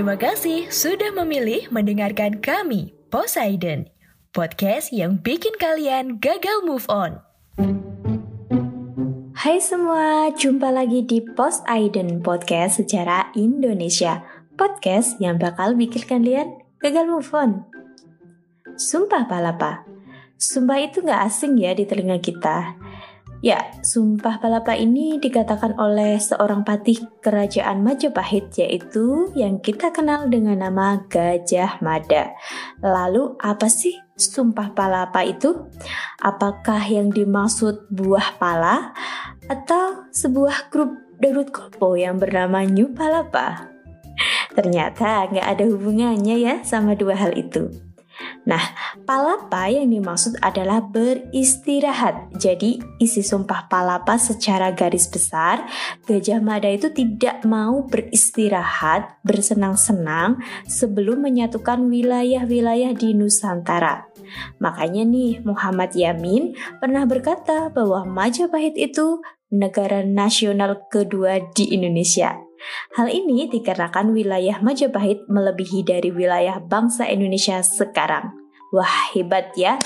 Terima kasih sudah memilih mendengarkan kami, Poseidon, podcast yang bikin kalian gagal move on. Hai semua, jumpa lagi di Poseidon Podcast secara Indonesia. Podcast yang bakal bikin kalian gagal move on. Sumpah palapa. Sumpah itu gak asing ya di telinga kita. Ya, Sumpah Palapa ini dikatakan oleh seorang patih kerajaan Majapahit yaitu yang kita kenal dengan nama Gajah Mada. Lalu apa sih Sumpah Palapa itu? Apakah yang dimaksud buah pala atau sebuah grup Darut Kopo yang bernama New Palapa? Ternyata nggak ada hubungannya ya sama dua hal itu. Nah, palapa yang dimaksud adalah beristirahat. Jadi, isi sumpah palapa secara garis besar, Gajah Mada itu tidak mau beristirahat, bersenang-senang sebelum menyatukan wilayah-wilayah di Nusantara. Makanya nih, Muhammad Yamin pernah berkata bahwa Majapahit itu negara nasional kedua di Indonesia. Hal ini dikarenakan wilayah Majapahit melebihi dari wilayah bangsa Indonesia sekarang. Wah, hebat ya.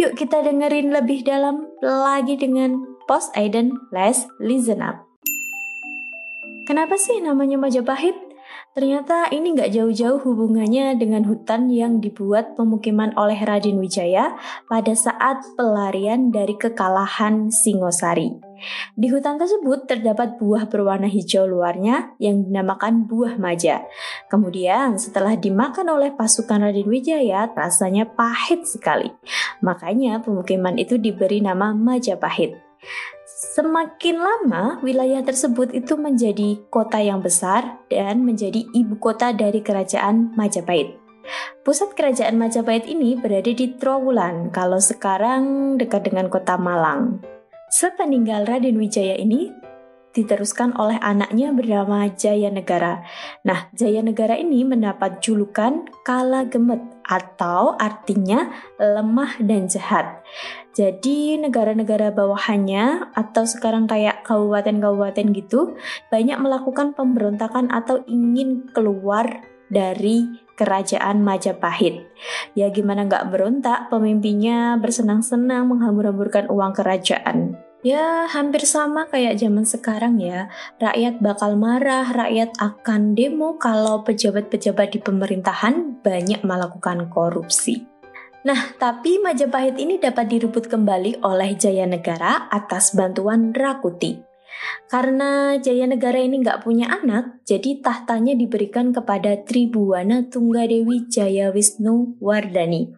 Yuk kita dengerin lebih dalam lagi dengan Post Aiden Let's Listen Up. Kenapa sih namanya Majapahit? Ternyata ini nggak jauh-jauh hubungannya dengan hutan yang dibuat pemukiman oleh Raden Wijaya pada saat pelarian dari kekalahan Singosari. Di hutan tersebut terdapat buah berwarna hijau luarnya yang dinamakan buah maja. Kemudian setelah dimakan oleh pasukan Raden Wijaya, rasanya pahit sekali. Makanya pemukiman itu diberi nama Majapahit. Semakin lama, wilayah tersebut itu menjadi kota yang besar dan menjadi ibu kota dari kerajaan Majapahit. Pusat kerajaan Majapahit ini berada di Trowulan, kalau sekarang dekat dengan kota Malang. Sepeninggal Raden Wijaya ini, diteruskan oleh anaknya bernama Jaya Negara. Nah, Jaya Negara ini mendapat julukan Kala Gemet atau artinya lemah dan jahat. Jadi negara-negara bawahannya atau sekarang kayak kabupaten-kabupaten gitu banyak melakukan pemberontakan atau ingin keluar dari kerajaan Majapahit. Ya gimana nggak berontak, pemimpinnya bersenang-senang menghambur-hamburkan uang kerajaan. Ya, hampir sama kayak zaman sekarang ya. Rakyat bakal marah, rakyat akan demo kalau pejabat-pejabat di pemerintahan banyak melakukan korupsi. Nah, tapi Majapahit ini dapat direbut kembali oleh Jaya Negara atas bantuan Rakuti. Karena Jaya Negara ini nggak punya anak, jadi tahtanya diberikan kepada Tribuana Tunggadewi Jaya Wisnu Wardani.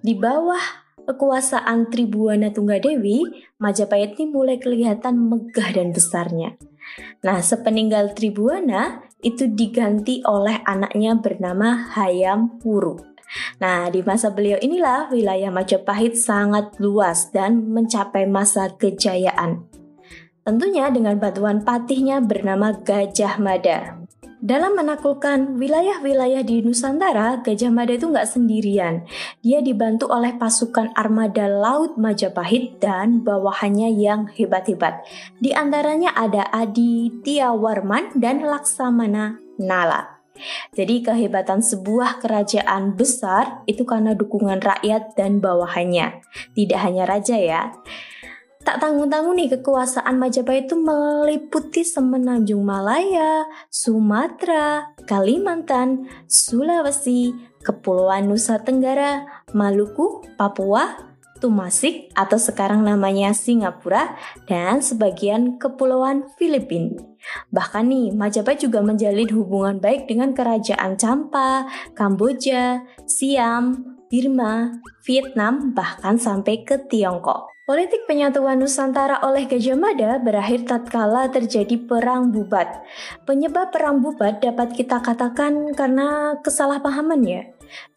Di bawah kekuasaan Tribuana Tunggadewi, Majapahit ini mulai kelihatan megah dan besarnya. Nah, sepeninggal Tribuana itu diganti oleh anaknya bernama Hayam Wuru. Nah, di masa beliau inilah wilayah Majapahit sangat luas dan mencapai masa kejayaan. Tentunya dengan bantuan patihnya bernama Gajah Mada. Dalam menaklukkan wilayah-wilayah di Nusantara, Gajah Mada itu nggak sendirian. Dia dibantu oleh pasukan armada laut Majapahit dan bawahannya yang hebat-hebat. Di antaranya ada Adi Tiawarman dan Laksamana Nala. Jadi kehebatan sebuah kerajaan besar itu karena dukungan rakyat dan bawahannya. Tidak hanya raja ya. Tak tanggung-tanggung nih kekuasaan Majapahit itu meliputi semenanjung Malaya, Sumatera, Kalimantan, Sulawesi, Kepulauan Nusa Tenggara, Maluku, Papua, Tumasik atau sekarang namanya Singapura dan sebagian kepulauan Filipina. Bahkan nih, Majapahit juga menjalin hubungan baik dengan kerajaan Champa, Kamboja, Siam, Birma, Vietnam, bahkan sampai ke Tiongkok. Politik penyatuan Nusantara oleh Gajah Mada berakhir tatkala terjadi perang bubat. Penyebab perang bubat dapat kita katakan karena kesalahpahaman ya.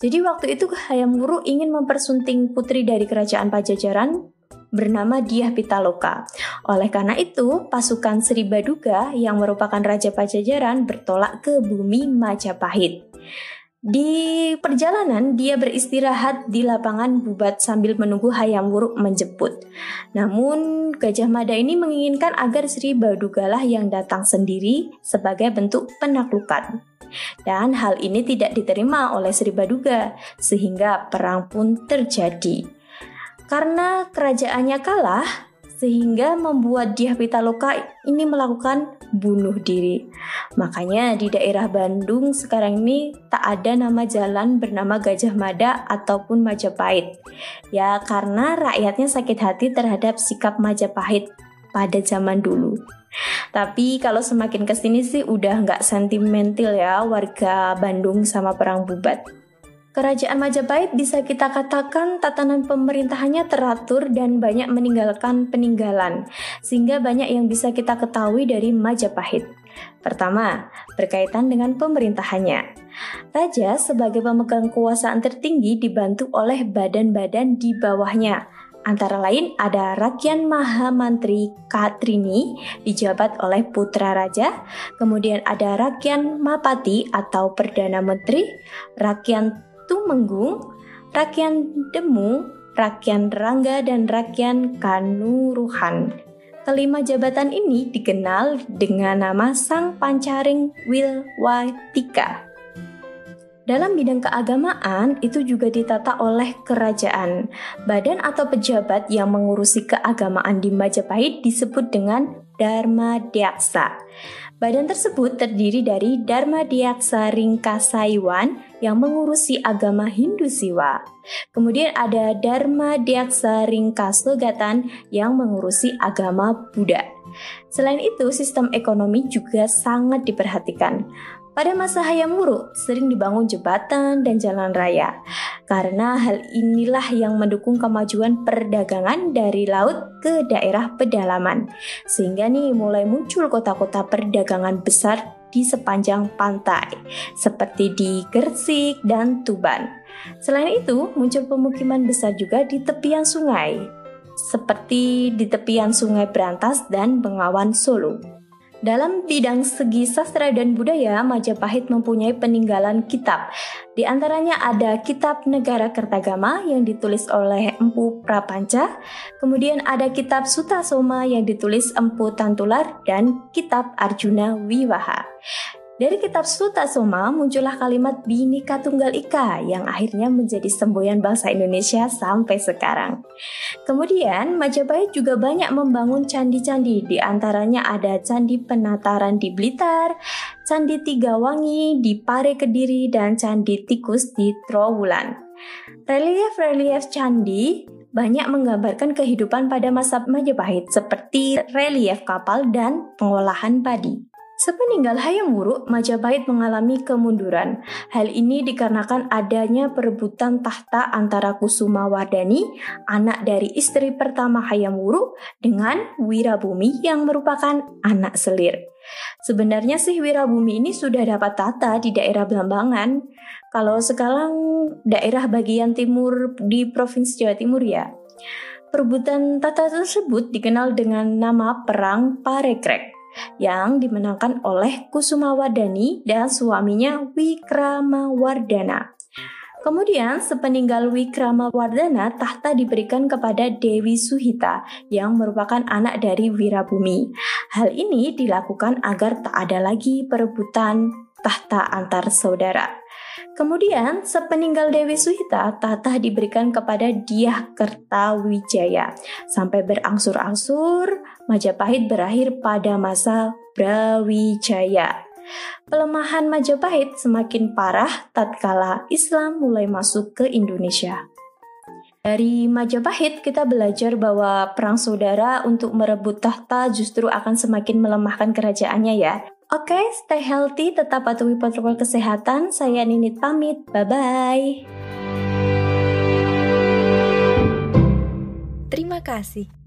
Jadi waktu itu Hayam Wuruk ingin mempersunting putri dari kerajaan Pajajaran bernama Diah Pitaloka. Oleh karena itu, pasukan Sri Baduga yang merupakan Raja Pajajaran bertolak ke bumi Majapahit. Di perjalanan, dia beristirahat di lapangan bubat sambil menunggu Hayam Wuruk menjemput. Namun, Gajah Mada ini menginginkan agar Sri Badugalah yang datang sendiri sebagai bentuk penaklukan. Dan hal ini tidak diterima oleh Sri Baduga, sehingga perang pun terjadi. Karena kerajaannya kalah, sehingga membuat Dyah Pitaloka ini melakukan bunuh diri. Makanya di daerah Bandung sekarang ini tak ada nama jalan bernama Gajah Mada ataupun Majapahit. Ya karena rakyatnya sakit hati terhadap sikap Majapahit pada zaman dulu. Tapi kalau semakin ke sini sih udah nggak sentimental ya warga Bandung sama perang bubat. Kerajaan Majapahit bisa kita katakan tatanan pemerintahannya teratur dan banyak meninggalkan peninggalan, sehingga banyak yang bisa kita ketahui dari Majapahit. Pertama, berkaitan dengan pemerintahannya. Raja sebagai pemegang kekuasaan tertinggi dibantu oleh badan-badan di bawahnya, Antara lain ada Rakyan Mahamantri Katrini dijabat oleh putra raja, kemudian ada Rakyan Mapati atau Perdana Menteri, Rakyan Tumenggung, Rakyan Demu, Rakyan Rangga, dan Rakyan Kanuruhan. Kelima jabatan ini dikenal dengan nama Sang Pancaring Wilwatika. Dalam bidang keagamaan itu juga ditata oleh kerajaan. Badan atau pejabat yang mengurusi keagamaan di Majapahit disebut dengan Dharma Dyaksa. Badan tersebut terdiri dari Dharma Diaksa Ringkasaiwan yang mengurusi agama Hindu Siwa. Kemudian ada Dharma Diaksa Ringkasogatan yang mengurusi agama Buddha. Selain itu, sistem ekonomi juga sangat diperhatikan. Pada masa Hayam Wuruk sering dibangun jembatan dan jalan raya karena hal inilah yang mendukung kemajuan perdagangan dari laut ke daerah pedalaman. Sehingga nih mulai muncul kota-kota perdagangan besar di sepanjang pantai seperti di Gersik dan Tuban. Selain itu, muncul pemukiman besar juga di tepian sungai seperti di tepian Sungai Berantas dan Bengawan Solo. Dalam bidang segi sastra dan budaya, Majapahit mempunyai peninggalan kitab. Di antaranya ada Kitab Negara Kertagama yang ditulis oleh Empu Prapanca, kemudian ada Kitab Sutasoma yang ditulis Empu Tantular, dan Kitab Arjuna Wiwaha. Dari kitab Suta Soma muncullah kalimat Bhinneka Tunggal Ika yang akhirnya menjadi semboyan bangsa Indonesia sampai sekarang. Kemudian Majapahit juga banyak membangun candi-candi, di antaranya ada Candi Penataran di Blitar, Candi Tiga Wangi di Pare Kediri, dan Candi Tikus di Trowulan. Relief-relief candi banyak menggambarkan kehidupan pada masa Majapahit seperti relief kapal dan pengolahan padi. Sepeninggal Hayam Wuruk, Majapahit mengalami kemunduran. Hal ini dikarenakan adanya perebutan tahta antara Kusuma Wardani, anak dari istri pertama Hayam Wuruk, dengan Wirabumi yang merupakan anak selir. Sebenarnya sih Wirabumi ini sudah dapat tata di daerah Belambangan. Kalau sekarang daerah bagian timur di Provinsi Jawa Timur ya. Perebutan tata tersebut dikenal dengan nama Perang Parekrek yang dimenangkan oleh Kusuma Wardani dan suaminya Wikramawardana. Kemudian, sepeninggal Wikramawardana, tahta diberikan kepada Dewi Suhita yang merupakan anak dari Wirabumi. Hal ini dilakukan agar tak ada lagi perebutan tahta antar saudara. Kemudian, sepeninggal Dewi Suhita, tatah diberikan kepada Diah Kertawijaya. Sampai berangsur-angsur, Majapahit berakhir pada masa Brawijaya. Pelemahan Majapahit semakin parah tatkala Islam mulai masuk ke Indonesia. Dari Majapahit kita belajar bahwa perang saudara untuk merebut tahta justru akan semakin melemahkan kerajaannya ya. Oke, okay, stay healthy, tetap patuhi protokol kesehatan. Saya Ninit pamit. Bye-bye. Terima kasih.